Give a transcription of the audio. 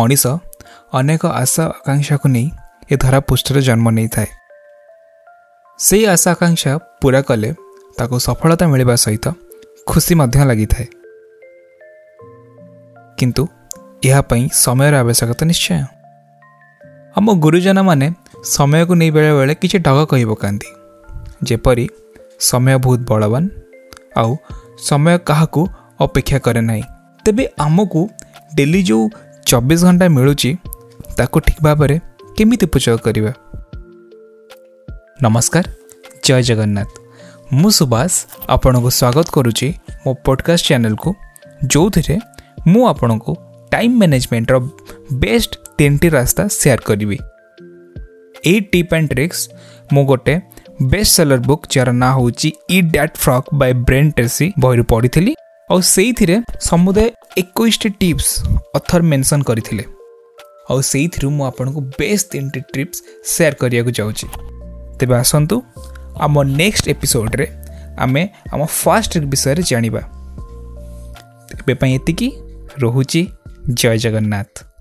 मनिस अनेक आशा आकांक्षा को नै ए धरापृष्ठ जन्म नै सही आशा आकाङ्क्षा पूरा कले त सफलता मिला सहित खुशी खुसी लागि कि यहाँ समय आवश्यकता निश्चय आम गुरुजन समय को नै बेला बेला कि जेपरी समय बहुत बलवान् आउ समय कापेक्षा कर नै को डेली जो चौबीस घंटा मिलू ठीक भाव में केमी उपचार करवा नमस्कार जय जगन्नाथ मु आपण को स्वागत करुच्ची मो पॉडकास्ट चैनल को जो थे को टाइम मैनेजमेंट रो बेस्ट तीन टी रास्ता सेयार करी ए टीप एंड ट्रिक्स मु गोटे बेस्ट सेलर बुक जार ना हो इ that frog by Brian Tracy बहुत पढ़ी थी और समुदाय ଏକୋଇଶଟି ଟିପ୍ସ ଅଥର ମେନସନ୍ କରିଥିଲେ ଆଉ ସେଇଥିରୁ ମୁଁ ଆପଣଙ୍କୁ ବେଷ୍ଟ ତିନିଟି ଟିପ୍ସ ସେୟାର କରିବାକୁ ଯାଉଛି ତେବେ ଆସନ୍ତୁ ଆମ ନେକ୍ସଟ ଏପିସୋଡ଼ରେ ଆମେ ଆମ ଫାର୍ଷ୍ଟ ଟ୍ରିପ୍ ବିଷୟରେ ଜାଣିବା ଏବେ ପାଇଁ ଏତିକି ରହୁଛି ଜୟ ଜଗନ୍ନାଥ